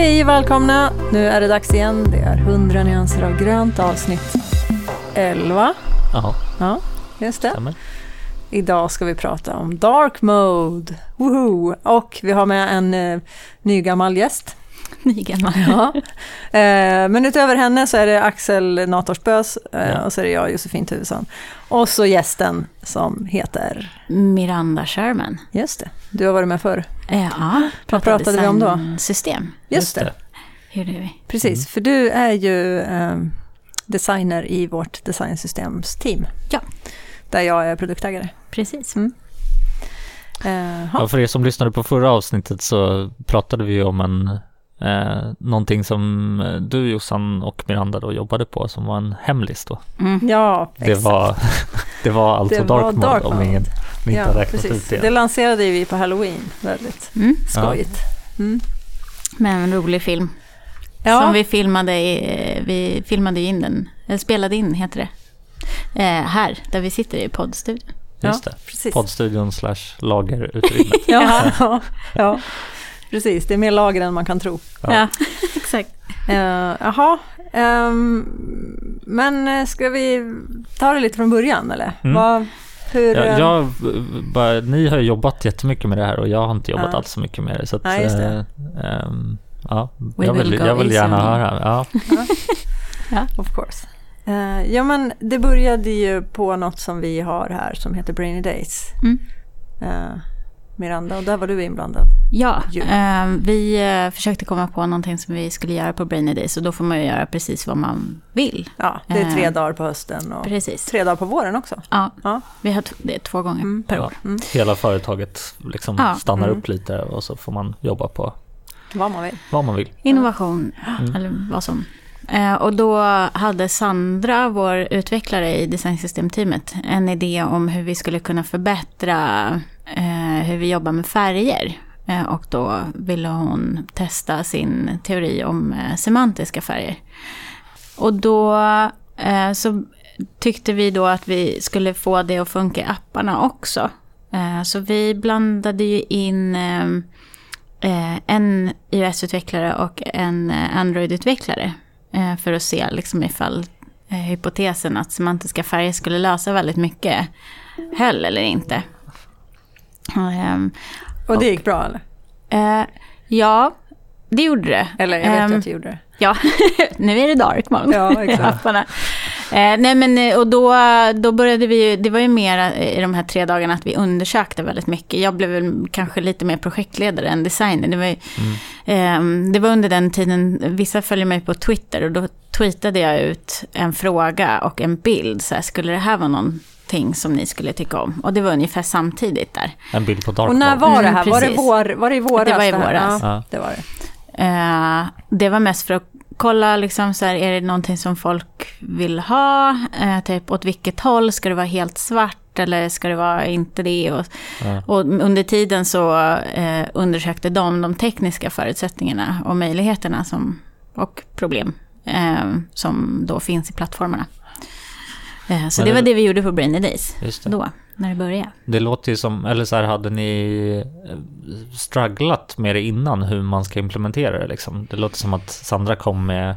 Hej välkomna! Nu är det dags igen. Det är 100 nyanser av grönt avsnitt 11. Jaha, Ja, just det. stämmer. Idag ska vi prata om Dark Mode. Woho! Och vi har med en eh, nygammal gäst. Nygammal. Ja. Eh, men utöver henne så är det Axel Natorsbös eh, Ja. och så är det jag, Josefin Tuvesson. Och så gästen som heter, Miranda Sherman. just det, du har varit med förr. Ja, Vad pratade vi om då? System. Just det, Hur är vi? precis. För du är ju eh, designer i vårt designsystems-team. Ja. Där jag är produktägare. Precis. Eh, Ja, för er som lyssnade på förra avsnittet så pratade vi om en, eh, någonting som eh, du Jossan och Miranda då jobbade på som var en hemlis då. Mm. Ja, Det exakt. var, det var alltså Det var dark mode dark om mode. ingen ni inte ja, har räknat precis. ut det. Det lanserade vi på Halloween. Väldigt Mm. skojigt. Mm. Med en rolig film. Ja, Som vi filmade, i, vi filmade in den, eller spelade in heter det. Eh, här, där vi sitter i poddstudion. Just ja, det. precis. Poddstudion slash lagerutrymmet. Ja, ja, ja, precis. Det är mer lager än man kan tro. Ja. Ja, exakt. Uh, jaha, ehm, men eh, ska vi ta det lite från början eller? Mm. Vad, hur, Ja, eh, jag, bara, ni har ju jobbat jättemycket med det här och jag har inte jobbat Ja. alls så mycket med det. Så att, Nej, just det. eh, ehm, ja, We jag vill, jag vill gärna höra. Ja. Of course. Eh, ja, men det började ju på något som vi har här som heter Brainy Days. Mm. Eh, Miranda, och där var du inblandad. Ja, eh, vi eh, försökte komma på någonting som vi skulle göra på Brainy Days och då får man ju göra precis vad man vill. Ja, det är tre Eh, dagar på hösten och Precis. tre dagar på våren också. Ja, Ja. vi har det är två gånger Mm. per Ja. år. Hela företaget liksom Ja. stannar Mm. upp lite och så får man jobba på Vad man vill. vad man vill. Innovation, Mm. eller vad som. Eh, och då hade Sandra, vår utvecklare i designsystemteamet, en idé om hur vi skulle kunna förbättra eh, Eh, hur vi jobbar med färger. Eh, och då ville hon testa sin teori om eh, semantiska färger. Och då så tyckte vi då att vi skulle få det att funka i apparna också. Så vi blandade ju in en iOS-utvecklare och en Android-utvecklare. För att se liksom ifall hypotesen att semantiska färger skulle lösa väldigt mycket höll eller inte. Ehm, Och det gick bra eller? eh, ja, det gjorde det. Eller jag vet ju att du gjorde det. Ja, nu är det dark mode Ja, exakt. Eh, nej men eh, och då, då började vi ju, det var ju mer i de här tre dagarna att vi undersökte väldigt mycket. Jag blev väl kanske lite mer projektledare än designer. Det var, ju, eh, det var under den tiden, vissa följer mig på Twitter och då tweetade jag ut en fråga och en bild. Så här, skulle det här vara någonting som ni skulle tycka om? Och det var ungefär samtidigt där. En bild på dark Och när var det Mm, här? Var det, vår, var det i våras? Det var i våras. Ja, Ja. det var det. Eh, det var mest för att kolla, liksom, så här, är det någonting som folk vill ha? Eh, typ åt vilket håll? Ska det vara helt svart eller ska det vara inte det? Och, Ja. och under tiden så eh, undersökte de de tekniska förutsättningarna och möjligheterna som, och problem eh, som då finns i plattformarna. Eh, så det det- var det vi gjorde på Brainy Days Just det. då, när det började. det låter ju som, eller så här hade ni eh, strugglat med det innan hur man ska implementera det liksom. Det låter som att Sandra kom med,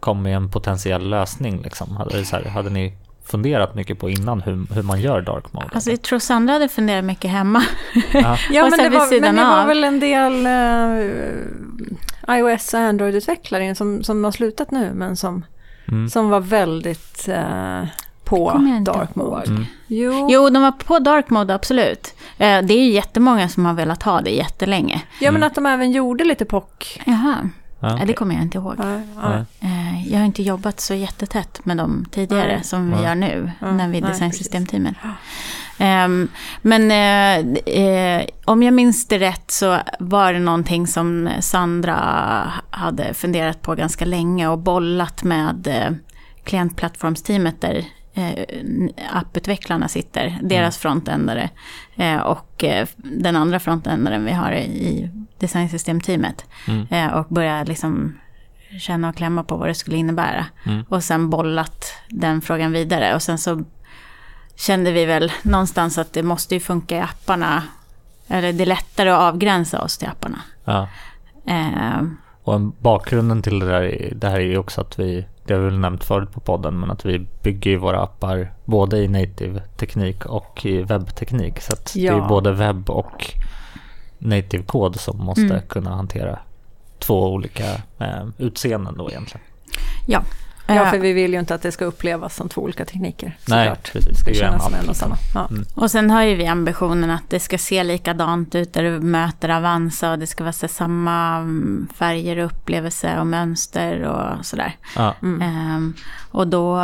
kom med en potentiell lösning liksom. Hade, så här, hade ni funderat mycket på innan hur, hur man gör dark mode? Alltså jag tror Sandra hade funderat mycket hemma. Ja. Ja, men det, var, men det var väl en del eh, iOS och Android-utvecklare som, som har slutat nu, men som, Mm. som var väldigt eh, på dark mode. Mm. Jo, Jo, de var på dark mode, absolut. Eh, Det är ju jättemånga som har velat ha det jättelänge. ja, men att de även gjorde lite POC. Jaha, Ja, det kommer jag inte ihåg. Ja, ja. Eh, Jag har inte jobbat så jättetätt med dem tidigare som vi gör nu, Ja, när vi nej, designsystemteamet. Ehm, men eh, eh, om jag minns det rätt så var det någonting som Sandra hade funderat på ganska länge och bollat med eh, klientplattformsteamet där apputvecklarna sitter, deras frontändare och den andra frontändaren vi har i designsystemteamet. Mm. Och börja liksom känna och klämma på vad det skulle innebära. Mm. Och sen bollat den frågan vidare. Och sen så kände vi väl någonstans att det måste ju funka i apparna. Eller det är lättare att avgränsa oss till apparna. Ja. Eh, Och en, bakgrunden till det, där, det här är ju också att vi, det har vi väl nämnt förut på podden, men att vi bygger våra appar både i native-teknik och i webbteknik. Så att Ja. det är både webb och native-kod som måste Mm. kunna hantera två olika eh, utseenden då egentligen. Ja. Ja, Eh, för vi vill ju inte att det ska upplevas som två olika tekniker. Nej, såklart. precis. Det ska kännas som en och samma. Ja. Mm. Och sen har ju vi ambitionen att det ska se likadant ut där du möter Avanza och det ska vara så samma mm, färger och upplevelse och mönster och sådär. Ja, Mm. Ehm, och då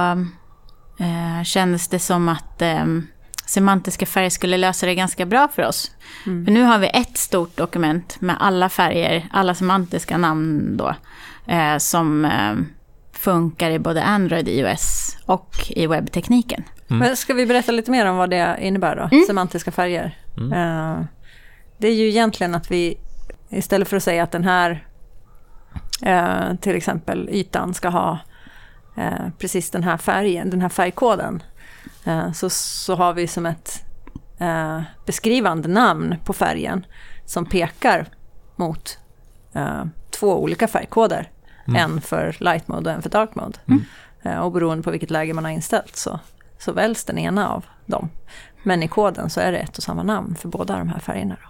eh, kändes det som att ehm, semantiska färger skulle lösa det ganska bra för oss. Mm. För nu har vi ett stort dokument med alla färger, alla semantiska namn då, eh, som eh, funkar i både Android, iOS och i webbtekniken. Mm. Men ska vi berätta lite mer om vad det innebär då? Mm. Semantiska färger. Mm. Eh, det är ju egentligen att vi istället för att säga att den här eh, till exempel ytan ska ha eh, precis den här färgen, den här färgkoden. Så, så har vi som ett beskrivande namn på färgen som pekar mot två olika färgkoder. Mm. En för light mode och en för dark mode. Mm. Eh, och beroende på vilket läge man har inställt så, så väljs den ena av dem. Men i koden så är det ett och samma namn för båda de här färgerna. Då.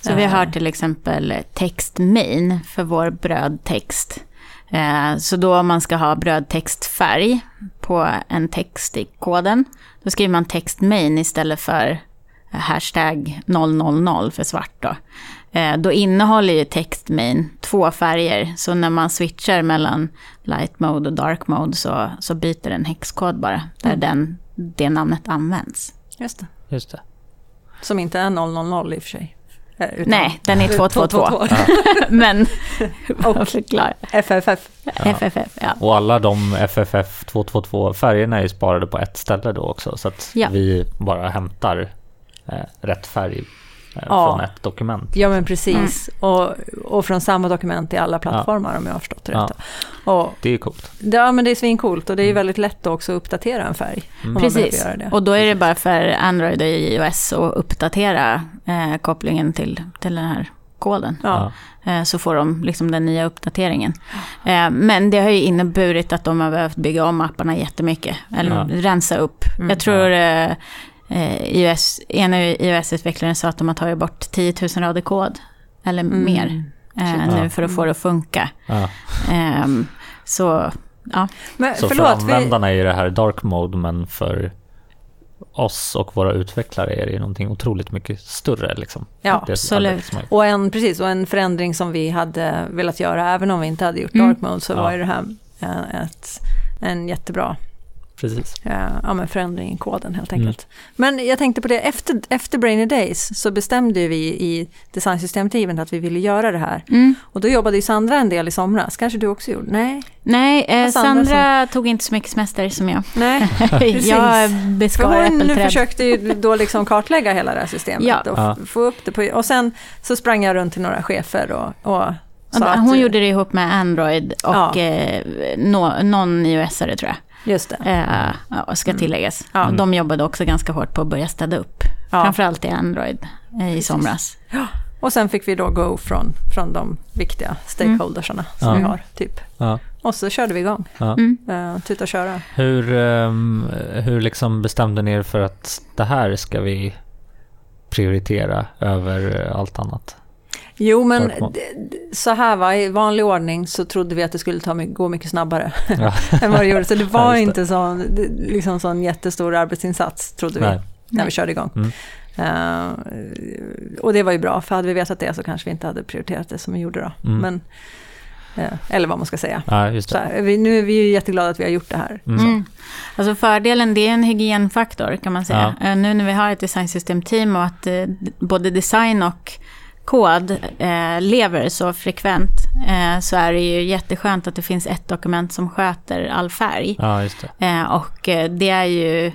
Så vi Eh, har till exempel text main för vår brödtext. Eh, Så då om man ska ha brödtextfärg på en text i koden, då skriver man text main istället för hashtag 000 för svart då. Eh, Då innehåller ju text main två färger, så när man switchar mellan light mode och dark mode så, så byter den häxkod bara, där Mm. den, det namnet används. Just det. just det. Som inte är 000 i och för sig. Eh, utan Nej, den är 222. 222. Men, Och förklara. FFF. FFF, ja. Och alla de FFF 222 färgerna är ju sparade på ett ställe då också. Så att Ja. vi bara hämtar eh, rätt färg Ja. från ett dokument. Ja men precis. Och, och från samma dokument i alla plattformar om jag har förstått det Ja. rätt. Och, Det är coolt. ja men det är svincoolt och det är ju väldigt lätt att också uppdatera en färg. Mm. Precis, och då är det bara för Android och iOS att uppdatera eh, kopplingen till, till den här koden. Ja. Eh, så får de liksom den nya uppdateringen. Eh, men det har ju inneburit att de har behövt bygga om apparna jättemycket. Eller Ja. rensa upp. Mm. Jag tror eh, eh, iOS, en av iOS-utvecklaren sa att de har tagit bort 10 000 rader kod. Eller Mm. mer. Eh, nu för att få det att funka. Ja. Ehm, så ja, Men Så för förlåt, vi, användarna är det här dark mode men för oss och våra utvecklare är det ju någonting otroligt mycket större. Liksom. Ja, Det- absolut. och en, precis, och en förändring som vi hade velat göra, även om vi inte hade gjort Mm. dark mode, så Ja. var ju det här eh, ett, en jättebra Precis. ja, men förändring i koden helt enkelt. Men jag tänkte på det, efter, efter Brainy Days så bestämde vi i designsystemet att vi ville göra det här. mm. Och då jobbade ju Sandra en del i somras, kanske du också gjorde? Nej? Nej, eh, Sandra Sandra tog inte så mycket semester som jag. Nej, jag För beskar hon nu äppelträd. försökte ju då liksom kartlägga hela det här systemet Ja. och Ja. få upp det på... Och sen så sprang jag runt till några chefer och, och att... Hon gjorde det ihop med Android och Ja. eh, nå- någon iOS-are tror jag. Just det. Eh, ja, ska tilläggas. Ja. Och De jobbade också ganska hårt på att börja städa upp. Ja. Framförallt i Android eh, i Precis. somras. Och sen fick vi då go från, från de viktiga stakeholdersarna som Ja. vi har, typ. Ja. Och så körde vi igång. Ja. Mm. Uh, tuta och köra. Hur, ehm, hur liksom bestämde ni er för att det här ska vi prioritera över eh, allt annat? Jo, men så här va, i vanlig ordning så trodde vi att det skulle ta, gå mycket snabbare Ja. än vad det gjorde. Så det var Ja, det. inte sån, det- liksom sån jättestor arbetsinsats, trodde vi, Nej. när vi körde igång. Mm. Eh, och det var ju bra, för hade vi vetat det så kanske vi inte hade prioriterat det som vi gjorde då. Mm. Men, eh, eller vad man ska säga. Ja, just Så vi, nu är vi ju jätteglada att vi har gjort det här. Mm. Mm. Alltså fördelen, det är en hygienfaktor kan man säga. Ja. Eh, Nu när vi har ett designsystemteam och att både design och kod eh, lever så frekvent eh, så är det ju jätteskönt att det finns ett dokument som sköter all färg. Ja, just det. Eh, och eh, det är ju,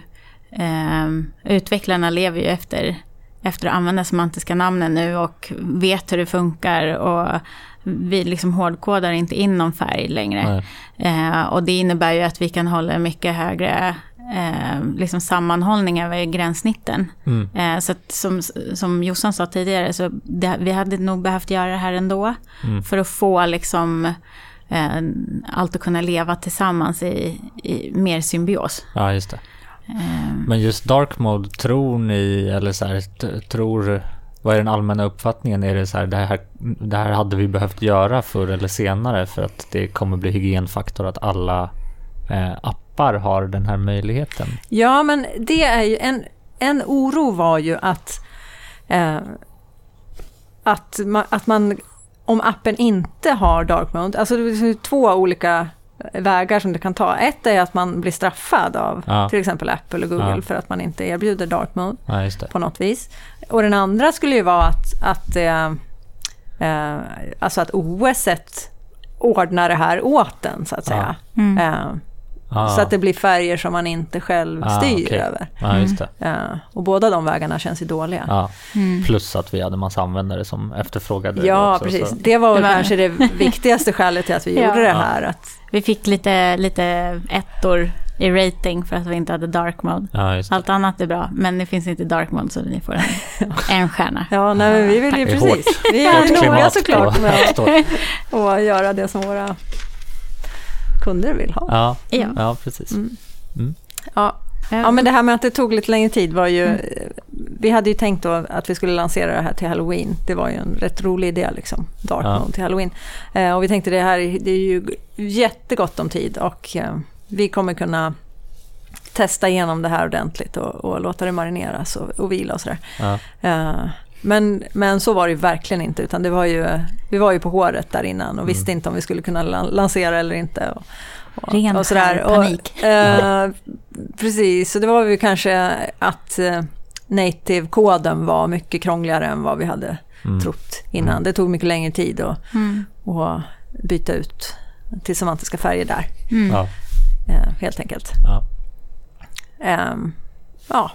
eh, utvecklarna lever ju efter, efter att använda semantiska namnen nu och vet hur det funkar och vi liksom hårdkodar inte in någon färg längre. Eh, och det innebär ju att vi kan hålla mycket högre eh, liksom sammanhållning över gränssnitten. Mm. Eh, så att, som, som Jossan sa tidigare, så det, vi hade nog behövt göra det här ändå. Mm. För att få liksom, eh, allt att kunna leva tillsammans i, i mer symbios. Ja, just det. Eh, Men just dark mode, tror ni, eller så här, tror, vad är den allmänna uppfattningen? Är det så här, det här, det här hade vi behövt göra förr eller senare för att det kommer bli hygienfaktor att alla appar har den här möjligheten? Ja, men det är ju en, en oro var ju att, eh, att, man, att man, om appen inte har dark mode, alltså det är två olika vägar som det kan ta. Ett är att man blir straffad av Ja. till exempel Apple och Google Ja. för att man inte erbjuder dark mode Ja, på något vis. Och den andra skulle ju vara att, att, eh, eh, alltså att OS ordnar det här åt den, så att säga. Mm. Ah. Så att det blir färger som man inte själv Ah, styr okej. över. Ja, just det. Eh, och båda de vägarna känns ju dåliga. Ja. Mm. Plus att vi hade massa användare som efterfrågade det Ja, också, precis. så- Det var väl Det kanske det viktigaste skälet till att vi Ja. gjorde det Ja. här. Att, Vi fick lite, lite ettor i rating för att vi inte hade dark mode. Ja, just det. Allt annat är bra, men det finns inte dark mode så ni får en, en stjärna. ja, nej, men vi vill ju Det är precis. Vi är noga såklart med att göra det som våra kunder vill ha. Ja, Ja. ja precis. Mm. Mm. Ja. ja, men det här med att det tog lite längre tid var ju... Vi hade ju tänkt då att vi skulle lansera det här till Halloween. Det var ju en rätt rolig idé, liksom. Dark Ja. mode till Halloween. Eh, och vi tänkte det här det är ju jättegott om tid och eh, vi kommer kunna testa igenom det här ordentligt och, och låta det marineras och, och vila och sådär. Ja. Eh, men, men så var det ju verkligen inte, utan det var ju, vi var ju på håret där innan och visste inte om vi skulle kunna lan- lansera eller inte. Och, och, Ren och sådär. panik. Och, eh, precis, så det var ju kanske att eh, native-koden var mycket krångligare än vad vi hade Mm. trott innan. Det tog mycket längre tid att, Mm. att byta ut till semantiska färger där, Mm. Ja. eh, helt enkelt. Ja. Ehm, ja,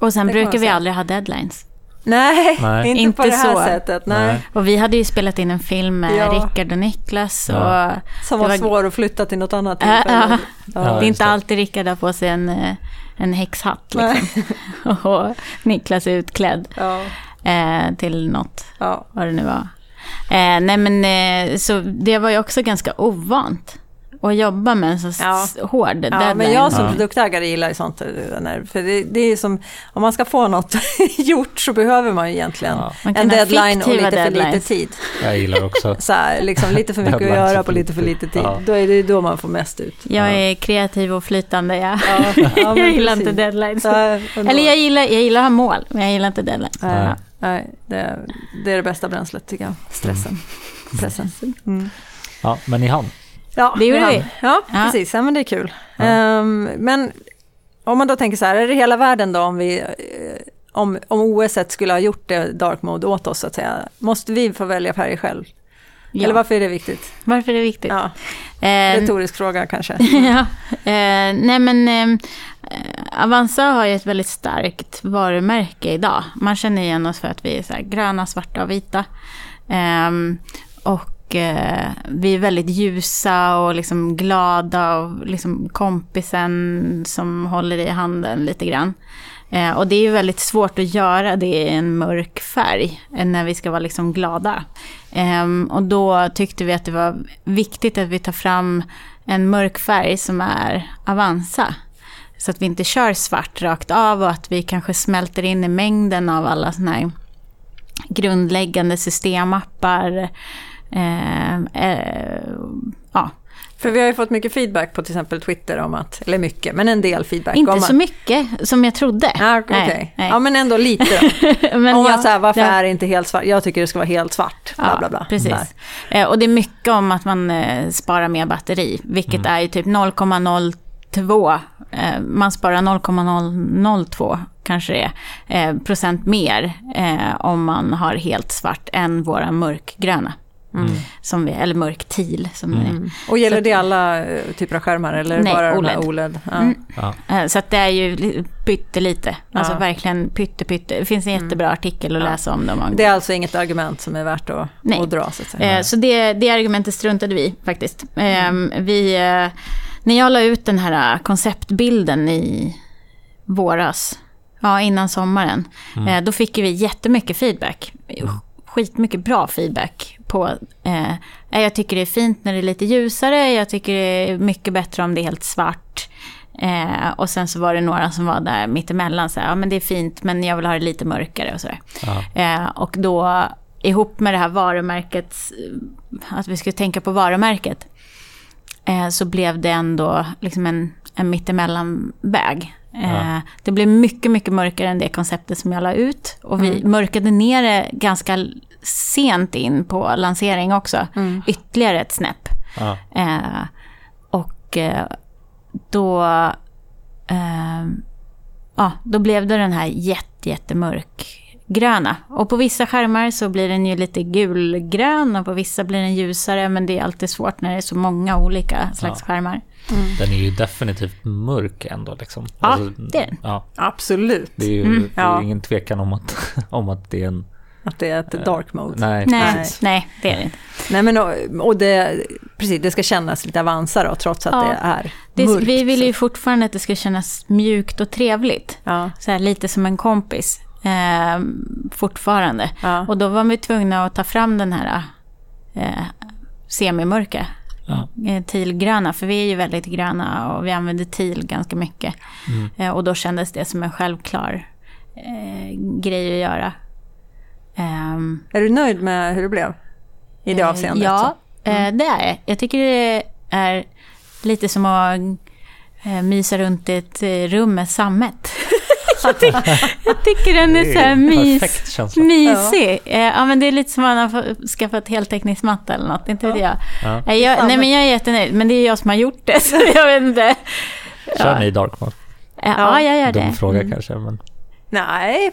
Och sen Det brukar vi aldrig ha deadlines. Nej, Nej. inte, Inte på det här så. sättet. Nej. Nej. Och vi hade ju spelat in en film med Ja. Rickard och Niklas. Och Ja. Som Det var, var- svår att flytta till något annat tillfälle. ja. Ja, det är inte alltid Rickard har på sig en, eh, en häxhatt. Liksom. och Niklas är utklädd Ja, eh, till något, ja. vad det nu var. Eh, nej men, eh, så det var ju också ganska ovant att jobba med en så Ja. hård ja deadline. men jag som Ja. produktägare gillar ju sånt. för det, det är som, om man ska få något gjort så behöver man ju egentligen Ja. Man en deadline och lite för lite deadlines. tid. Jag gillar också. Så här, liksom lite för mycket att Deadlines göra på lite för lite tid. Ja. Då är det då man får mest ut. Jag är kreativ och flytande. Jag, Ja, ja, jag gillar precis. inte deadlines. Eller jag gillar, jag gillar att ha mål, men jag gillar inte deadlines. Nej, Nej. nej det, det är det bästa bränslet tycker jag. Stressen. Pressen. Mm. Ja, men ni hann. Ja, Det gjorde vi. Ja, Ja. precis. Ja, men det är kul. Ehm, men om man då tänker så här, är det hela världen då om vi... eh, Om, om OS skulle ha gjort det dark mode åt oss så att säga, måste vi få välja färger själv? Ja. Eller varför är det viktigt? Varför är det viktigt? Ja, Eh, retorisk fråga kanske. ja. Eh, nej men eh, Avanza har ju ett väldigt starkt varumärke idag. Man känner igen oss för att vi är gröna, svarta och vita. Ehm, och eh, vi är väldigt ljusa och liksom glada och liksom kompisen som håller i handen lite grann. Eh, och det är ju väldigt svårt att göra det i en mörk färg eh, när vi ska vara liksom glada. Eh, och då tyckte vi att det var viktigt att vi tar fram en mörk färg som är Avanza. Så att vi inte kör svart rakt av och att vi kanske smälter in i mängden av alla sådana här grundläggande systemappar. Eh, eh, ja, För vi har ju fått mycket feedback på till exempel Twitter om att, eller mycket, men en del feedback inte så att... mycket som jag trodde. Ja, okej. Nej, nej. Ja, men ändå lite. Men om ja, man säger varför det- är det inte helt svart? Jag tycker det ska vara helt svart. Bla, Ja, bla, bla. Precis. Eh, och det är mycket om att man eh, sparar mer batteri, vilket är ju typ 0,02. Eh, man sparar 0,002 kanske det är, eh, procent mer om man har helt svart än våra mörkgröna. Mm. Som vi, eller mörk teal som det är. Och gäller Så- det alla eh, typer av skärmar eller Nej, bara OLED. OLED? Ja. Mm. Ja. Eh, Så att det är ju li- pyttelite. Alltså Ja. verkligen pytte, pytte. Det finns en jättebra artikel att Ja. läsa om dem. Det är alltså inget argument som är värt att, Nej. att dra så att säga. Eh, Så det, det argumentet struntade vi faktiskt. Eh, Vi eh, när jag la ut den här konceptbilden i våras, ja innan sommaren, eh, då fick vi jättemycket feedback. Skitmycket bra feedback på, eh, jag tycker det är fint när det är lite ljusare, jag tycker det är mycket bättre om det är helt svart. Eh, och sen så var det några som var där mittemellan, så här, ja men det är fint men jag vill ha det lite mörkare och sådär. Eh, och då ihop med det här varumärket, eh, att vi skulle tänka på varumärket, eh, så blev det ändå liksom en, en mittemellanväg. Eh, Ja. Det blev mycket, mycket mörkare än det konceptet som jag la ut. Och vi mörkade ner det ganska sent in på lansering också. Ytterligare ett snäpp. Ja. Eh, och eh, då, eh, ja, då blev det den här jätte, jättemörk gröna. Och på vissa skärmar så blir den ju lite gulgrön och på vissa blir den ljusare. Men det är alltid svårt när det är så många olika slags Ja. skärmar. Den är ju definitivt mörk ändå liksom. Ja, det är den. Ja, Absolut. det är ju Mm. det är Ja. ingen tvekan om att, om att det är en... Att det är ett dark mode. Nej, Nej, nej, det är det inte. Nej, men och, och det, precis, det ska kännas lite Avanza då, trots att Ja. det är Det, mörkt. vi vill ju fortfarande att det ska kännas mjukt och trevligt. Ja, Så här, lite som en kompis. Eh, fortfarande. ja. Och då var vi tvungna att ta fram den här eh, semimörka Ja. eh, tealgröna. För vi är ju väldigt gröna och vi använder teal ganska mycket. Mm. Eh, och då kändes det som en självklar eh, grej att göra. Ehm, Är du nöjd med hur det blev? I det eh, avseendet? Ja, eh, det är jag. Jag tycker det är lite som att eh, mysa runt i ett rum med sammet. jag, tycker, jag tycker den är så här mys. Mysig. Ja. ja, men det är lite som att man har skaffat heltäckningsmatta eller något. Inte vet jag. Ja. Nej, jag. Nej, men jag är jättenöjd. Men det är jag som har gjort det, så jag vet inte. Kör ni dark mode? Ja, ja jag gör Dum det. fråga Mm. kanske, men... Nej,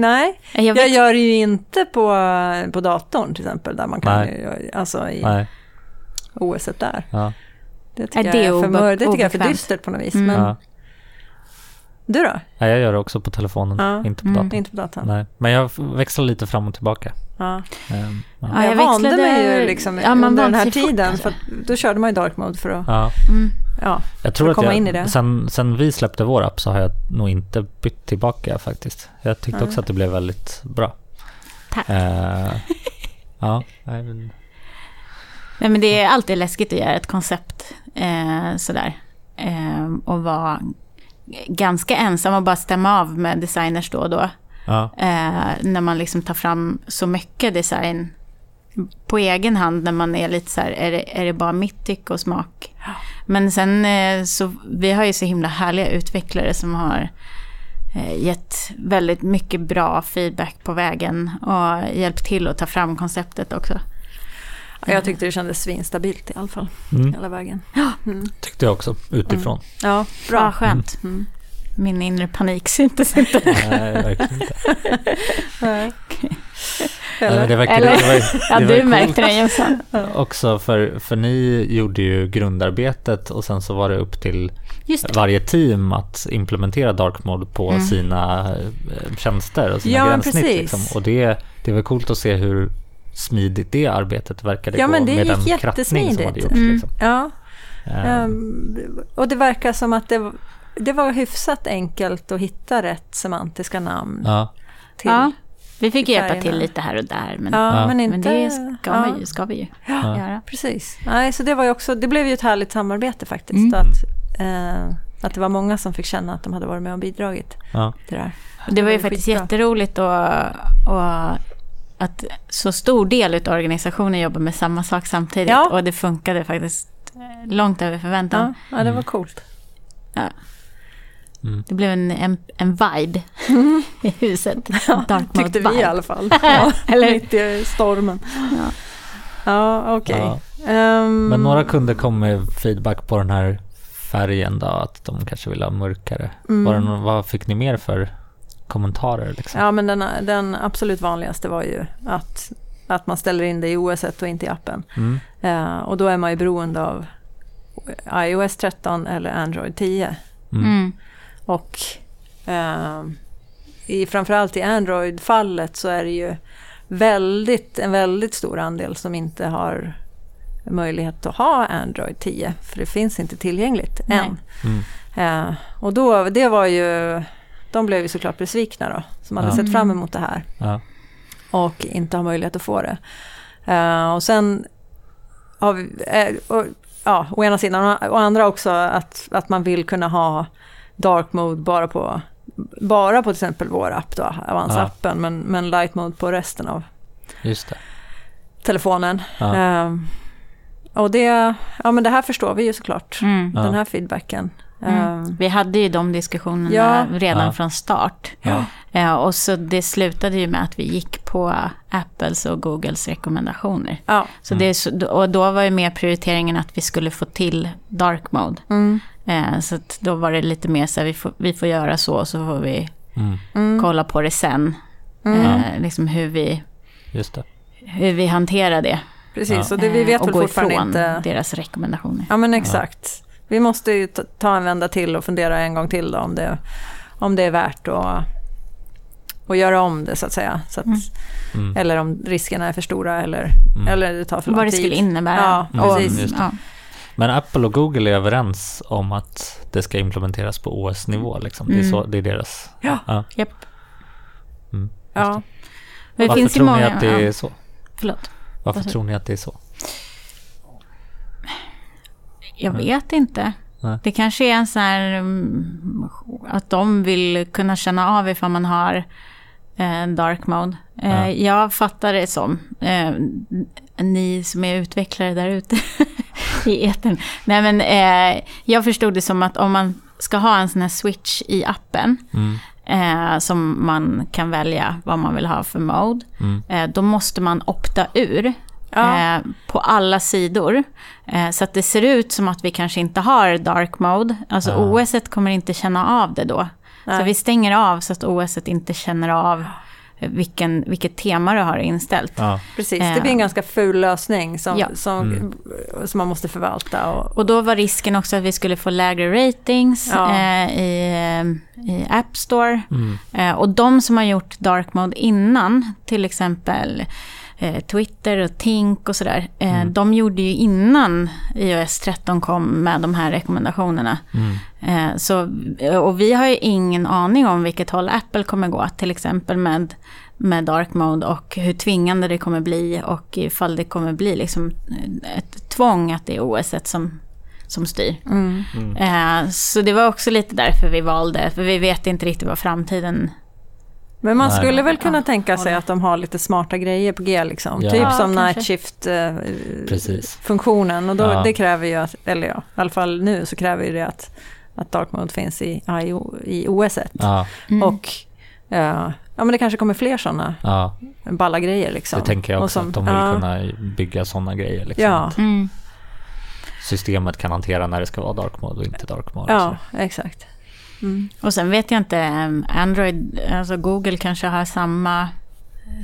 Nej. nej. Jag Jag vet, gör det ju inte på, på datorn till exempel, där man kan, Nej. alltså i Nej. OS där. Ja. Det tycker, det är jag, är för, det tycker jag är för dystert på något vis. Mm. Men Ja. du då? Nej, jag gör det också på telefonen, Ja. inte på Mm. datorn. Inte på datorn? Nej. Men jag växlar lite fram och tillbaka. Ja. Ehm, ja. Ja, jag, jag vande mig ju liksom Ja, man under den här tiden. För då körde man ju dark mode för att, Ja. mm. ja. Jag tror För att komma jag, in i det. Sen, sen vi släppte vår app så har jag nog inte bytt tillbaka faktiskt. Jag tyckte Nej. också att det blev väldigt bra. Tack. Eh, ja, nej, men, Nej, men det är alltid läskigt att göra ett koncept eh, sådär. Eh, och vara ganska ensam och bara stämma av med designers då och då. Ja, Eh, när man liksom tar fram så mycket design på egen hand när man är lite så här, är det, är det bara mitt tycke och smak? Men sen eh, så, vi har ju så himla härliga utvecklare som har eh, gett väldigt mycket bra feedback på vägen och hjälpt till att ta fram konceptet också. Jag tyckte det kändes svinstabilt i alla fall, mm, hela vägen. tyckte jag också utifrån. Ja, Bra, bra. skönt. Mm. Min inre panik syntes inte. Nej, verkligen inte. Nej, Eller? det verkar, Eller- det var, Ja, det var du märkte det Jossan. också för, för ni gjorde ju grundarbetet och sen så var det upp till det. varje team att implementera dark mode på Mm. sina eh, tjänster och sina Ja, gränssnitt. Liksom. Och det, det var coolt att se hur smidigt det arbetet verkade Ja, gå men det med gick den krattning som hade gjorts. Mm. Liksom. Ja, ehm, och det verkar som att det, det var hyfsat enkelt att hitta rätt semantiska namn ja, till. Ja, vi fick hjälpa färgerna. till lite här och där. Men, Ja, Ja. men inte... men det ska, ja, vi, ska vi ju Ja. göra. Precis. Nej, så det, var ju också, det blev ju ett härligt samarbete faktiskt. Mm. Att, eh, att det var många som fick känna att de hade varit med och bidragit ja, till det här. Och Det var ju faktiskt skitbra. jätteroligt och, och att så stor del av organisationen jobbar med samma sak samtidigt. Ja. Och det funkade faktiskt eh, långt över förväntan. Ja, ja, det var coolt. Det blev en, en, en vibe i huset. Dark mode Tyckte vi i vibe. alla fall. Ja, Eller- mitt i stormen. Ja. Ja, okej. ja. Ehm, Men några kunder kom med feedback på den här färgen då, att de kanske ville ha mörkare. mm. Var det vad fick ni mer för kommentarer? Liksom? Ja, men den, den absolut vanligaste var ju att, att man ställer in det i OS och inte i appen. Mm, Eh, och då är man ju beroende av iOS 13 eller Android 10. mm, Mm. Och eh, i, framförallt i Android-fallet så är det ju väldigt, en väldigt stor andel som inte har möjlighet att ha Android 10, för det finns inte tillgängligt Nej. än. Mm. Eh, och då, det var ju, de blev ju såklart besvikna då, som hade Ja. sett fram emot det här Ja. och inte har möjlighet att få det. Eh, och sen har vi, eh, och, ja, å ena sidan, och andra också att, att man vill kunna ha dark mode bara på, bara på till exempel vår app då, Avance-appen, men, men light mode på resten av Just det. telefonen. Ja. Eh, och det, ja men det här förstår vi ju såklart, Mm. Ja. den här feedbacken. Mm. Eh, Vi hade ju de diskussionerna Ja. redan Ja. från start. Ja. Eh, och så det slutade ju med att vi gick på Apples och Googles rekommendationer. ja. Så det är så, och då var ju mer prioriteringen att vi skulle få till dark mode. Mm. Eh, så att då var det lite mer så här, vi får, vi får göra så, så får vi Mm. Mm. kolla på det sen. Mm. Eh, liksom hur vi, Just det. hur vi hanterar det. Precis, Ja. och det, vi Eh, vet och väl gå fortfarande ifrån inte... deras rekommendationer. Ja men exakt. Vi måste ju ta- en vända till och fundera en gång till då, om, det, om det är värt att, att göra om det så att säga. Så att, Mm. Mm. Eller om riskerna är för stora eller, Mm. eller det tar för lång Vad det tid. skulle innebära. Ja, Mm, precis. just det. ja. Men Apple och Google är överens om att det ska implementeras på OS-nivå. Liksom. Det, är Mm. så, det är deras... Ja. Ja. Japp. Mm. Ja. Det Varför finns tror många... ni att det är så? förlåt. Varför sa- tror ni att det är så? Jag Nej. vet inte. Nej. Det kanske är en sån här... mm, Att de vill kunna känna av ifall man har eh, dark mode. Eh, Ja. Jag fattar det som. Eh, ni som är utvecklare där ute i etern. Nej men eh, jag förstod det som att om man ska ha en sån här switch i appen. Mm. Eh, som man kan välja vad man vill ha för mode. Mm. Eh, då måste man opta ur Ja. eh, på alla sidor. Eh, så att det ser ut som att vi kanske inte har dark mode. Alltså Ja. OS et kommer inte känna av det då. Så Nej. vi stänger av så att OS inte känner av eh, vilken, vilket tema du har inställt. Ja. Precis, det blir en ganska ful lösning som, Ja. som, Mm. som man måste förvalta. Och, Och då var risken också att vi skulle få lägre ratings Ja. eh, i, eh, i App Store. Mm. Eh, och de som har gjort dark mode innan, till exempel eh, Twitter och Tink och sådär, eh, Mm. de gjorde ju innan iOS 13 kom med de här rekommendationerna. Mm. Eh, så, och vi har ju ingen aning om vilket håll Apple kommer gå, till exempel med, med dark mode och hur tvingande det kommer bli och ifall det kommer bli liksom ett tvång att det är OS som, som styr. mm. Mm. Eh, så det var också lite därför vi valde, för vi vet inte riktigt vad framtiden... Men man Nej. skulle väl kunna Ja, tänka sig att de har lite smarta grejer på G liksom. Ja. Typ Ja, som night shift eh. Och då, Ja. det kräver ju, att, eller ja, i alla fall nu så kräver ju det att, att dark mode finns i, i OS 1. Ja, Mm. Och eh, ja, men det kanske kommer fler sådana ja, balla grejer liksom. det tänker jag Och också. som- att de vill ja, kunna bygga sådana grejer. Liksom. Mm. Systemet kan hantera när det ska vara dark mode och inte dark mode. Ja, Så. exakt. Mm. Och sen vet jag inte, Android, alltså Google kanske har samma,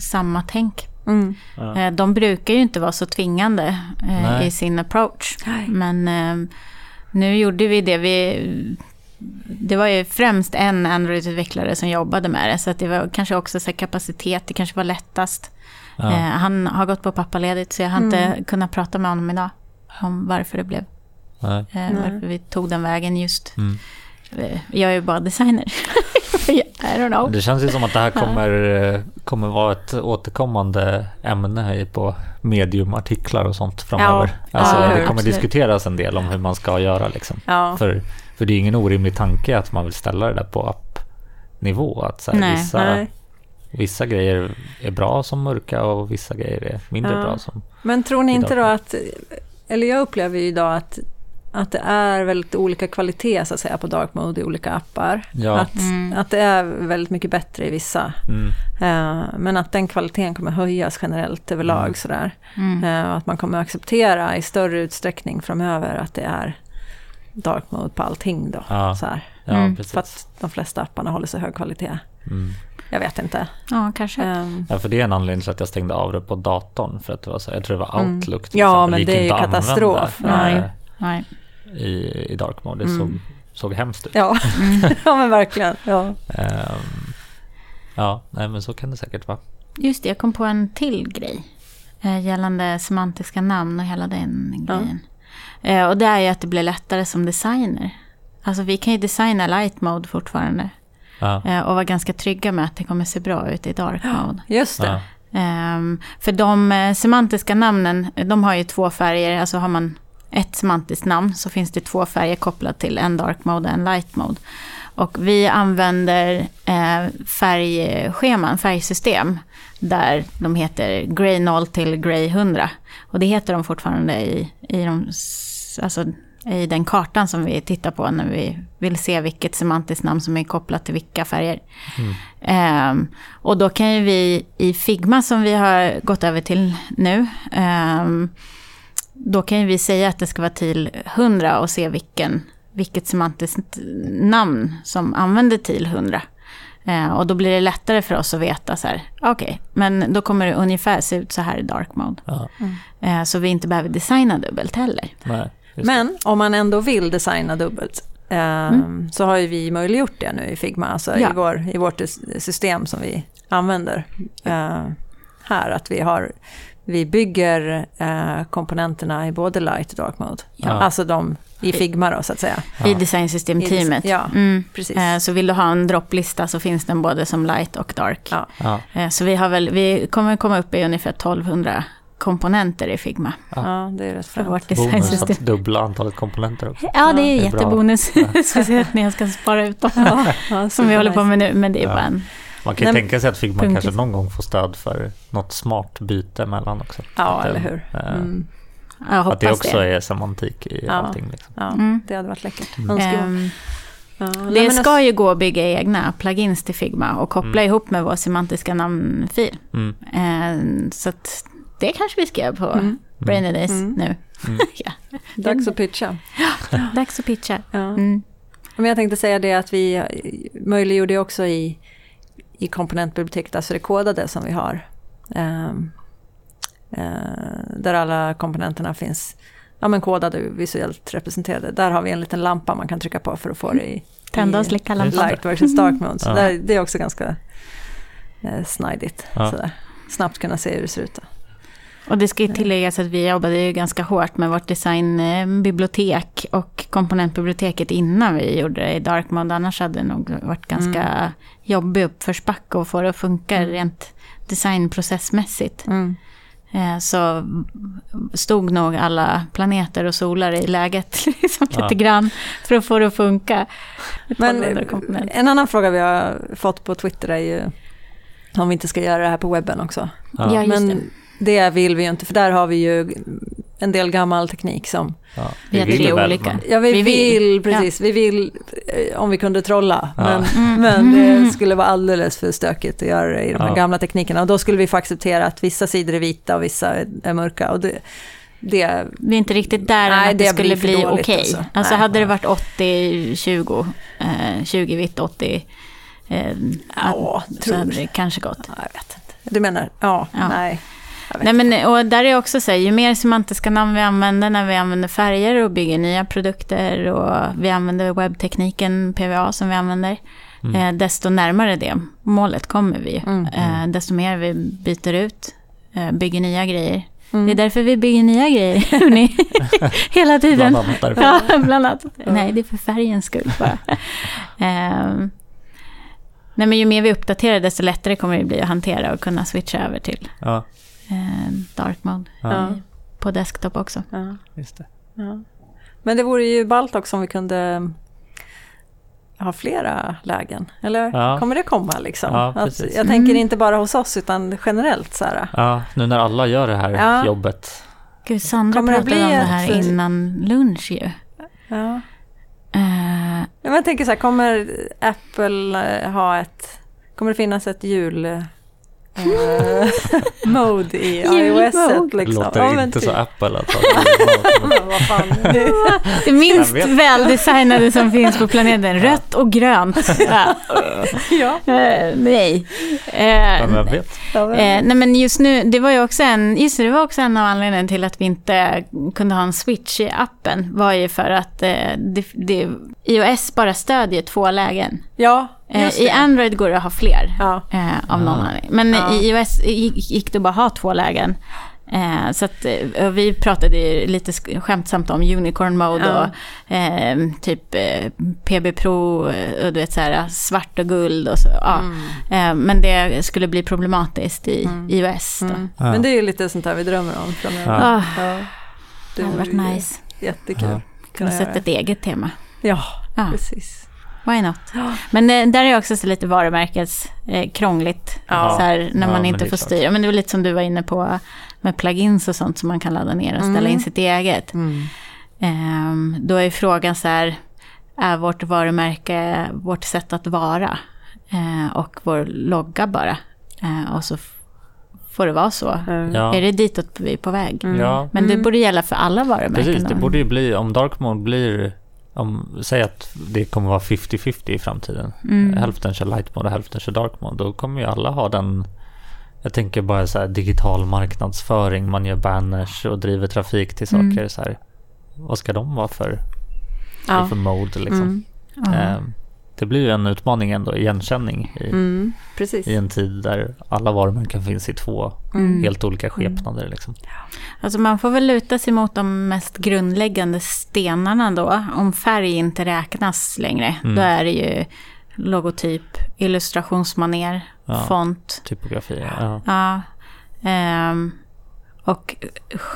samma tänk. Mm. Ja. Eh, De brukar ju inte vara så tvingande eh, Nej. i sin approach. Nej. Men nu gjorde vi det. Vi, det var ju främst en Android-utvecklare som jobbade med det. Så att det var kanske också så kapacitet, det kanske var lättast. Ja. Eh, han har gått på pappaledigt så jag har Mm. inte kunnat prata med honom idag. Om varför det blev, Nej. Nej. varför vi tog den vägen just. Mm. Eh, Jag är ju bara designer. I don't know. Det känns ju som att det här kommer, eh, kommer vara ett återkommande ämne i- på mediumartiklar och sånt framöver. Ja, alltså, ja, det kommer absolut. diskuteras en del om hur man ska göra. Liksom. Ja. För, för det är ingen orimlig tanke att man vill ställa det där på appnivå. Att så här, Nej, vissa, nej. vissa grejer är bra som mörka och vissa grejer är mindre Ja. bra som... Men tror ni inte Idag. då att, eller jag upplever ju idag att, att det är väldigt olika kvalitet så att säga på dark mode i olika appar. Ja. Att, Mm. att det är väldigt mycket bättre i vissa. Mm, Eh, men att den kvaliteten kommer höjas generellt överlag Mm. sådär. Och att man kommer acceptera i större utsträckning framöver att det är dark mode på allting då. Ja. Så ja, Mm. För att de flesta apparna håller så hög kvalitet. Mm. Jag vet inte. Ja, kanske. Ehm, Ja, för det är en anledning till att jag stängde av det på datorn. För att det var så, jag tror det var. Outlook Ja, men det är ju katastrof. Nej. Nej. I, i dark mode. Det Mm. såg, såg hemskt ut. ja. ja, men verkligen. Ja. Ehm, ja, nej men så kan det säkert vara. Just det, jag kom på en till grej. eh, gällande semantiska namn och hela den grejen. Eh, och det är ju att det blir lättare som designer. Alltså vi kan ju designa light mode fortfarande. Ja. Eh, och vara ganska trygga med att det kommer se bra ut i dark mode. Just det. Ja. Ehm, för de semantiska namnen, de har ju två färger. Alltså har man ett semantiskt namn så finns det två färger kopplat till en dark mode och en light mode. Och vi använder eh, färgscheman, färgsystem, där de heter Grey 0 till Grey 100. Och det heter de fortfarande i, i, de, alltså, i den kartan som vi tittar på när vi vill se vilket semantiskt namn som är kopplat till vilka färger. Ehm, och då kan ju vi i Figma som vi har gått över till nu, ehm, då kan ju vi säga att det ska vara till 100 och se vilken, vilket semantiskt namn som använder till 100. Eh, och då blir det lättare för oss att veta så här, okej, men då kommer det ungefär se ut så här i dark mode. Ja. Eh, så vi inte behöver designa dubbelt heller. Nej, Men om man ändå vill designa dubbelt eh, så har ju vi möjliggjort det nu i Figma, alltså Ja. i, vår, i vårt system som vi använder eh, här. Att vi, har, vi bygger eh, komponenterna i både light och dark mode. Ja. Alltså de i Figma då så att säga. Ja. I designsystemteamet. Ja. Mm. Precis. Eh, så vill du ha en dropplista så finns den både som light och dark. Ja. Ja. Eh, Så vi, har väl, vi kommer komma upp i ungefär 1200 komponenter i Figma. Ja, det är rätt För vårt Bonus att dubbla antalet komponenter också. Ja, det är Det är bra. jättebonus. Speciellt när jag ska spara ut dem. Ja, Som vi håller på med nu. Men det är Ja. bara en... Man kan ju Nej, tänka sig att Figma punkt. kanske någon gång får stöd för något smart byte mellan också. Ja, Att, eller eh, hur. eh, Mm. Jag hoppas Att det också det. är semantik i Ja. allting. Liksom. Ja, Mm. det hade varit läckert. Mm. Ehm, det ska ju gå att bygga egna plugins till Figma och koppla Mm. ihop med vår semantiska namnfil. Mm. Ehm, så att det kanske vi ska göra på Mm. Brainy Days Mm. nu. Mm. ja. Dags att pitcha. Dags att pitcha. Ja. Mm. Men jag tänkte säga det att vi möjliggjorde också i, i komponentbiblioteket, alltså det kodade som vi har. ehm, eh, där alla komponenterna finns ja, men kodade och visuellt representerade. Där har vi en liten lampa man kan trycka på för att få det i, Tända och i slicka lampan. light versus dark mode. Så Ja. där, det är också ganska eh, snidigt. Ja. Sådär. Snabbt kunna se hur det ser ut. Då. Och det ska ju tilläggas att vi jobbade ju ganska hårt med vårt designbibliotek och komponentbiblioteket innan vi gjorde det i Dark Mode. Annars hade det nog varit ganska Mm. jobbig uppförsbacke att få det att funka rent designprocessmässigt. Mm. Eh, Så stod nog alla planeter och solar i läget liksom Ja. lite grann för att få det att funka. Men 1200 komponenter. en annan fråga vi har fått på Twitter är ju om vi inte ska göra det här på webben också. Ja. Ja, Men det. vill vi ju inte, för där har vi ju en del gammal teknik som... Ja. Vi vill tre olika. Ja, vi, Vi vill, vill. precis. Vi vill eh, om vi kunde trolla. Ja. Men, Mm. men det skulle vara alldeles för stökigt att göra det i de här Ja. gamla teknikerna. Och då skulle vi få acceptera att vissa sidor är vita och vissa är, är mörka. Och det, det, Vi är inte riktigt där än Nej, att det, det skulle bli okej. alltså. Alltså Nej. hade det varit 80-20, eh, 20 vitt, 80... Eh, Ja, att- så tror. hade det kanske gått. ja, jag vet inte. Du menar, ja, Ja. nej. Nej, men, och där är också så här, ju mer semantiska namn vi använder när vi använder färger och bygger nya produkter och vi använder webbtekniken, PVA som vi använder, eh, desto närmare det målet kommer vi. Mm. Eh, desto mer vi byter ut, eh, bygger nya grejer. Mm. Det är därför vi bygger nya grejer. Hela tiden. Bland annat därför. Ja, bland annat. Nej, det är för färgens skull bara. Ehm, nej, men ju mer vi uppdaterar, desto lättare kommer det bli att hantera och kunna switcha över till Ja, eh, dark mode ja, i- på desktop också. Ja, just det. ja. Men det vore ju ballt också om vi kunde ha flera lägen. Eller Ja. kommer det komma liksom? Ja, att, precis. jag tänker Mm. inte bara hos oss utan generellt så här. Ja, nu när alla gör det här Ja. jobbet. Gud, Sandra Kommer det pratade bli om det här ett- innan lunch ju. Ja. Men jag tänker så här, kommer Apple eh, ha ett... Kommer det finnas ett jul... eh, mode i iOS? Liksom? Låter Ja, men inte typ. så Apple att ha vad fan. Det- det minst Jag vet. väldesignade som finns på planeten, rött och grönt. Ja. ja. Eh, nej. Vet? Ja, Eh, nej men just nu, det var ju också en, just det, det var också en av anledningarna till att vi inte kunde ha en switch i appen. Var ju för att det, det, iOS bara stödjer två lägen. ja, I det. Android går det att ha fler. Ja. Eh, av någon anledning. Men Ja. i iOS gick, gick det bara att ha två lägen. Eh, så att, eh, vi pratade ju lite sk- skämtsamt om unicorn mode Ja. och eh, typ eh, PB Pro, eh, och du vet så här svart och guld och så. Ja. Eh, men det skulle bli problematiskt i iOS då. Mm. Ja. Men det är ju lite sånt här vi drömmer om framöver. Ja. Ah, Ja. det hade varit nice. Jättekul. Ja. Kunna sätta ett eget tema. Ja, Ja, precis. Why not? Men eh, där är också så lite varumärkes eh, krångligt. Ja. Så här, när Ja, man men inte är får styra. Men det var lite som du var inne på med plugins och sånt som man kan ladda ner och ställa Mm. in sitt eget. Mm. Ehm, då är frågan så här, är vårt varumärke vårt sätt att vara? Eh, och vår logga bara. Eh, och så får det vara så. Ja. Är det ditåt vi är på väg? Mm. Ja, Men det borde gälla för alla varumärken. precis. Det borde ju bli, om dark mode blir, om, säg att det kommer vara 50-50 i framtiden. Mm. Hälften kör light mode och hälften kör dark mode. Då kommer ju alla ha den, jag tänker bara så här digital marknadsföring. Man gör banners och driver trafik till saker. Mm. Så här. Vad ska de vara för, Ja. för mode liksom? Mm. Ja. Ehm, det blir ju en utmaning ändå, igenkänning i, Mm. I en tid där alla varumärken finns i två Mm. helt olika skepnader. Liksom. Alltså man får väl luta sig mot de mest grundläggande stenarna då. Om färg inte räknas längre. Mm. Då är det ju logotyp, illustrationsmaner, Ja. font. Typografi. Ja. Ja. Ehm, och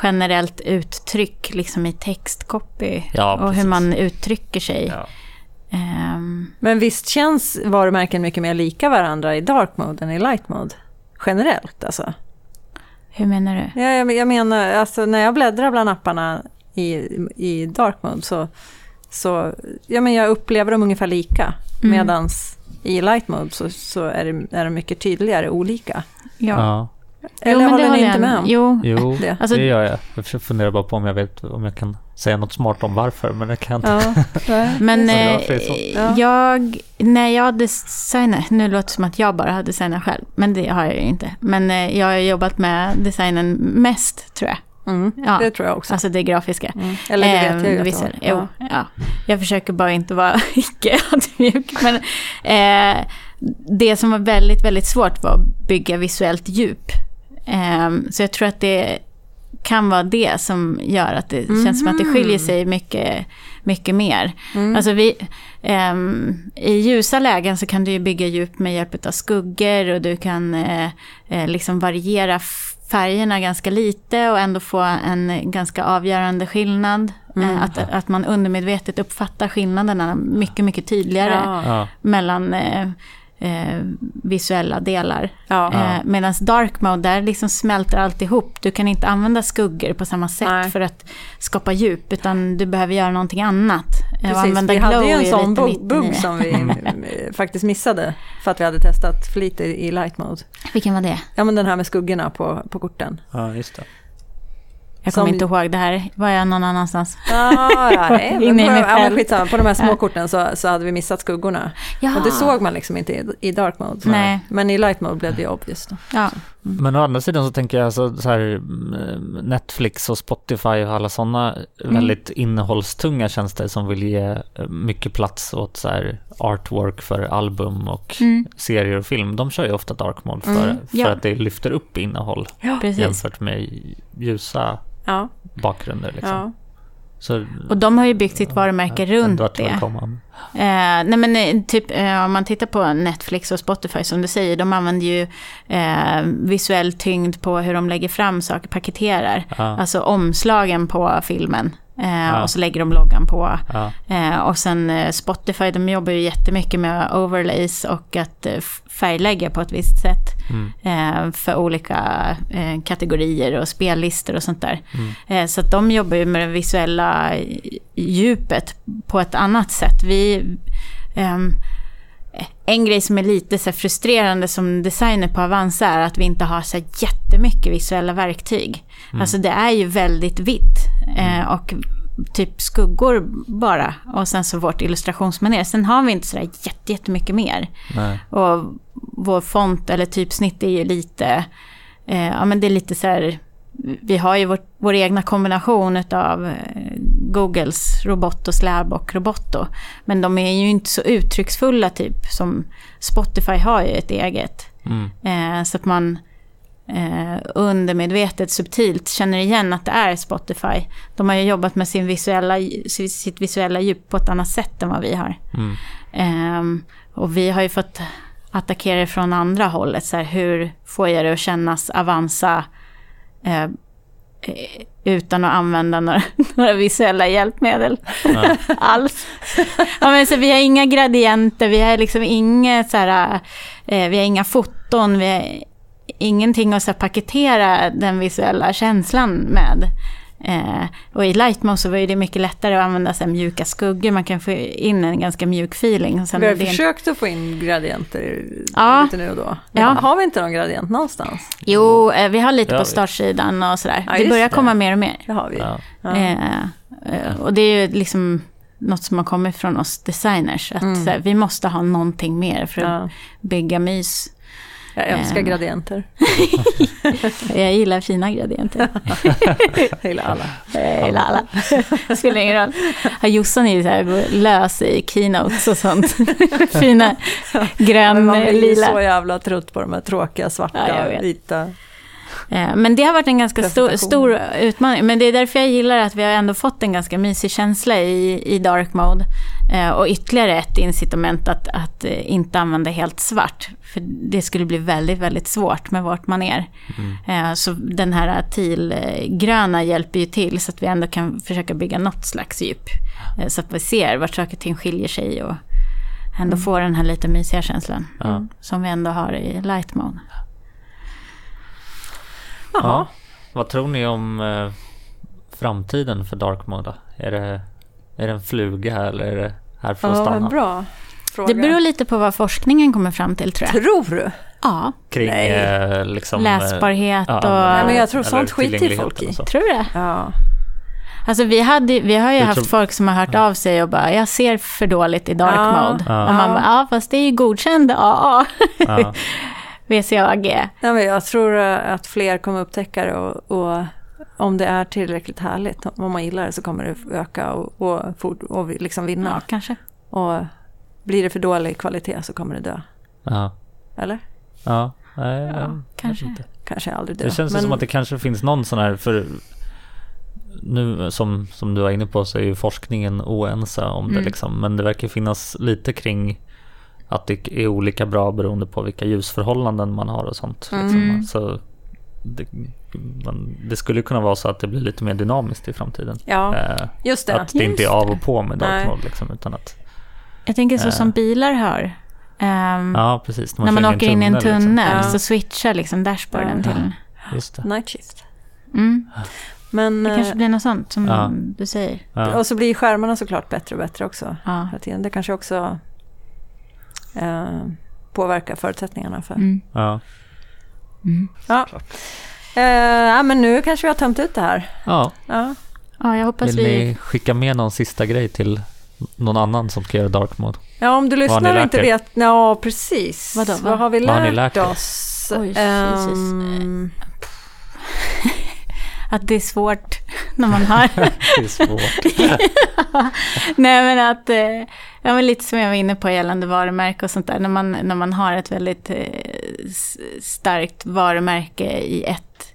generellt uttryck liksom i textcopy. Ja, och hur man uttrycker sig. Ja. Ehm, Men visst känns varumärken mycket mer lika varandra i dark mode än i light mode? Generellt alltså. hur menar du? Ja, jag, jag menar, alltså när jag bläddrar bland apparna i, i dark mode så, så ja, men jag upplever dem ungefär lika. Mm. Medans i light mode så, så är, det, är de mycket tydligare olika. Ja. Ja. Eller men det håller ni jag inte med om? Jo, Jo, Det. Alltså- det gör jag. Jag funderar bara på om jag vet om jag kan säga något smart om varför, men det kan jag inte. Ja. Men eh, varför är det så? Ja. jag, när jag designar, nu låter det som att jag bara har designat själv, men det har jag ju inte. Men eh, jag har jobbat med designen mest, tror jag. Mm, Ja. Det tror jag också. Alltså det grafiska. Mm. Eller det vet jag ju Eh, att du jo, ja. Jag försöker bara inte vara icke-ödmjuk. Men eh, det som var väldigt, väldigt svårt var att bygga visuellt djup. Eh, så jag tror att det kan vara det som gör att det känns som att det skiljer sig mycket, mycket mer. Mm. Alltså vi, ehm, I ljusa lägen så kan du bygga djup med hjälp av skuggor och du kan eh, eh, liksom variera färgerna ganska lite och ändå få en ganska avgörande skillnad. Eh, att, att man undermedvetet uppfattar skillnaderna mycket, mycket tydligare Ja. Ja. mellan eh, eh, visuella delar. Ja. Eh, Medan dark mode, där liksom smälter allt ihop. Du kan inte använda skuggor på samma sätt Nej. för att skapa djup, utan du behöver göra någonting annat. Eh, Precis, använda vi hade ju en sån bugg, det. som vi eh, faktiskt missade för att vi hade testat för lite i light mode. Vilken var det? Ja men den här med skuggorna på, på korten. ja, just det. Jag kommer Som- inte ihåg det här. Var jag någon annanstans? Ah, ja, nej, men Inne i på, ja, skitsamma, de här små korten så, så hade vi missat skuggorna. Ja. Och det såg man liksom inte i, i dark mode. Nej. Men i light mode blev det obvious. Då. Ja. Men å andra sidan så tänker jag så, så här mm, Netflix och Spotify och alla sådana Mm. väldigt innehållstunga tjänster som vill ge eh, mycket plats åt så här artwork för album och Mm. serier och film. De kör ju ofta dark mode för, Mm, för ja. att det lyfter upp innehåll Precis. jämfört med ljusa Ja, bakgrunder. Liksom. Så, Och de har ju byggt sitt varumärke runt jag vill det. Eh, nej men eh, typ eh, om man tittar på Netflix och Spotify som du säger, de använder ju eh, visuell tyngd på hur de lägger fram saker, paketerar. Ja, Alltså omslagen på filmen. Eh, Ja. Och så lägger de loggan på. ja, Eh, och sen eh, Spotify, de jobbar ju jättemycket med overlays och att eh, färglägga på ett visst sätt. mm, eh, för olika eh, kategorier och spellistor och sånt där. mm, så att de jobbar ju med det visuella djupet på ett annat sätt. Vi, ehm, en grej som är lite så frustrerande som designer på Avanza är att vi inte har så jättemycket visuella verktyg. Alltså det är ju väldigt vitt eh, och typ skuggor bara och sen så vårt illustrationsmanér. Sen har vi inte så där jätte, jättemycket mer. nej, Och vår font eller typsnitt är ju lite, eh, ja men det är lite så här, vi har ju vår, vår egna kombination av Googles Roboto, Slab och Roboto. Men de är ju inte så uttrycksfulla typ som Spotify har ju ett eget. mm, Eh, så att man, eh, undermedvetet, subtilt känner igen att det är Spotify. De har ju jobbat med sin visuella, sitt visuella djup på ett annat sätt än vad vi har. Mm. Ehm, och vi har ju fått attackera från andra hållet. Så här, hur får jag det att kännas Avanza eh, utan att använda några, några visuella hjälpmedel Ja. alls. Ja, men så vi har inga gradienter, vi har liksom inget så här, eh, vi har inga foton, vi har ingenting att så paketera den visuella känslan med. Eh, och i Lightmouse så var ju det mycket lättare att använda så här, mjuka skuggor, man kan få in en ganska mjuk feeling. Och sen Vi har det en- försökt att få in gradienter Ja. lite nu och då. Ja. Har vi inte någon gradient någonstans? Jo, eh, vi har lite Ja, på startsidan och sådär. Ja, det börjar det. komma mer och mer. Det har vi. Eh, eh, och det är ju liksom något som har kommit från oss designers. Att Mm. så här, vi måste ha någonting mer för att Ja. bygga mys. Jag älskar Eh. gradienter. Jag gillar fina gradienter. Jag gillar alla. Jag gillar alla. Spelar ingen roll. Ja, Jossan är ju så här, lös i keynotes och sånt. Fina grön, Men man blir ju lila. så jävla trött på de här tråkiga, svarta, Ja, vita. Eh, Men det har varit en ganska stor, stor utmaning. Men det är därför jag gillar att vi har ändå fått en ganska mysig känsla i, i dark mode. Eh, Och ytterligare ett incitament att, att eh, inte använda helt svart. För det skulle bli väldigt, väldigt svårt med vårt maner. Eh, Så den här tilgröna hjälper ju till så att vi ändå kan försöka bygga något slags djup. Så att vi ser vart saker och ting skiljer sig och ändå får den här lite mysiga känslan. Ja. Som vi ändå har i light mode. Jaha. Ja. Vad tror ni om framtiden för Dark Mode? Är det, är det en fluga eller är det här för att Ja, stanna? bra fråga. Det beror lite på vad forskningen kommer fram till tror jag. Tror du? Ja, Kring Nej. eh, liksom... eh, läsbarhet ja, och... Nej, men jag tror sånt skiter folk i. Tror du det? Ja. Alltså vi, hade, vi har ju Jag haft tror- folk som har hört av sig och bara, jag ser för dåligt i dark Ja. mode. Ja. Och man bara, ja fast det är ju godkänd AA, Ja. VCAG. Nej, men jag tror eh, att fler kommer upptäcka det och, och om det är tillräckligt härligt, om man gillar det så kommer det öka och, och, fort, och liksom Ja, vinna. kanske. Och blir det för dålig kvalitet så kommer det dö. Ja. Eller? Ja. Nej, jag vet kanske. inte. Kanske aldrig dö. Det känns Men- som att det kanske finns någon sån här, för nu som, som du var inne på så är ju forskningen oense om det Mm. liksom. Men det verkar finnas lite kring att det är olika bra beroende på vilka ljusförhållanden man har och sånt. Liksom. Mm. Så det, man, det skulle kunna vara så att det blir lite mer dynamiskt i framtiden. Ja, Eh, just det. att det inte är Just av och på med dark mode liksom, utan att, Jag tänker så Eh. som bilar har. Ehm, ja precis. när man åker in i en tunnel liksom. så switchar liksom dashboarden Ja. till. Just det. Night shift. Mm. Men, Det kanske eh, blir något sånt som Ja. du säger. Ja. och så blir skärmarna såklart bättre och bättre också. Ja. Det kanske också eh, påverkar förutsättningarna för... Mm. Ja. Mm. Ja. Ja, men nu kanske vi har tömt ut det här. ja. Ja. ja, jag hoppas Vill vi... ni skicka med någon sista grej till någon annan som ska göra dark mode? Ja, om du lyssnar och lärt inte vet. Ja, precis. Vadå, Vad vad? har vi Vad har lärt, lärt oss? Oj, Ehm, Att det är svårt när man har... Det är svårt. Nej men att, eh, ja men lite som jag var inne på gällande varumärke och sånt där. När man, när man har ett väldigt eh, starkt varumärke i ett,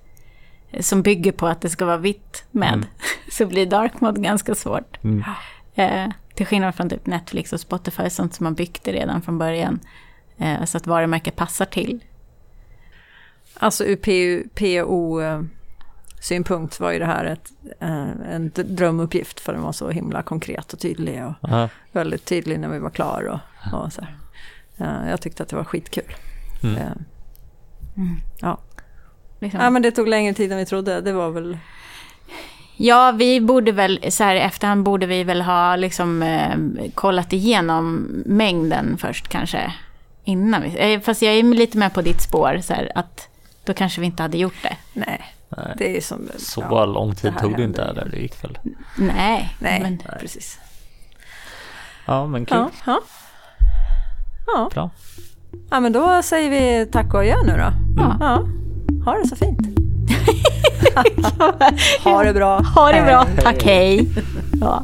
som bygger på att det ska vara vitt med, Mm. så blir dark mode ganska svårt. Mm. Eh, till skillnad från typ Netflix och Spotify, sånt som man byggt det redan från början. Eh, så att varumärket passar till. alltså ur PO, PO-synpunkt var ju det här ett, eh, en drömuppgift för den var så himla konkret och tydlig och Ja. väldigt tydlig när vi var klar och, och så här. Eh, jag tyckte att det var skitkul. Mm. Eh, ja. Liksom. ja, men det tog längre tid än vi trodde. Det var väl... Ja, vi borde väl, så här i efterhand borde vi väl ha liksom eh, kollat igenom mängden först kanske. Innan vi, eh, fast jag är lite med på ditt spår, så här, att då kanske vi inte hade gjort det. Nej, Nej. det är som... Så ja, lång tid det tog det inte ju. eller? Det gick väl? Nej, Nej, men precis. Ja, men kul. Ja, ja. Ja. Bra. ja, men då säger vi tack och adjö nu då. Ja. Ja. Ha det så fint. ha det bra. ha det bra, Hej. tack hej. Ja.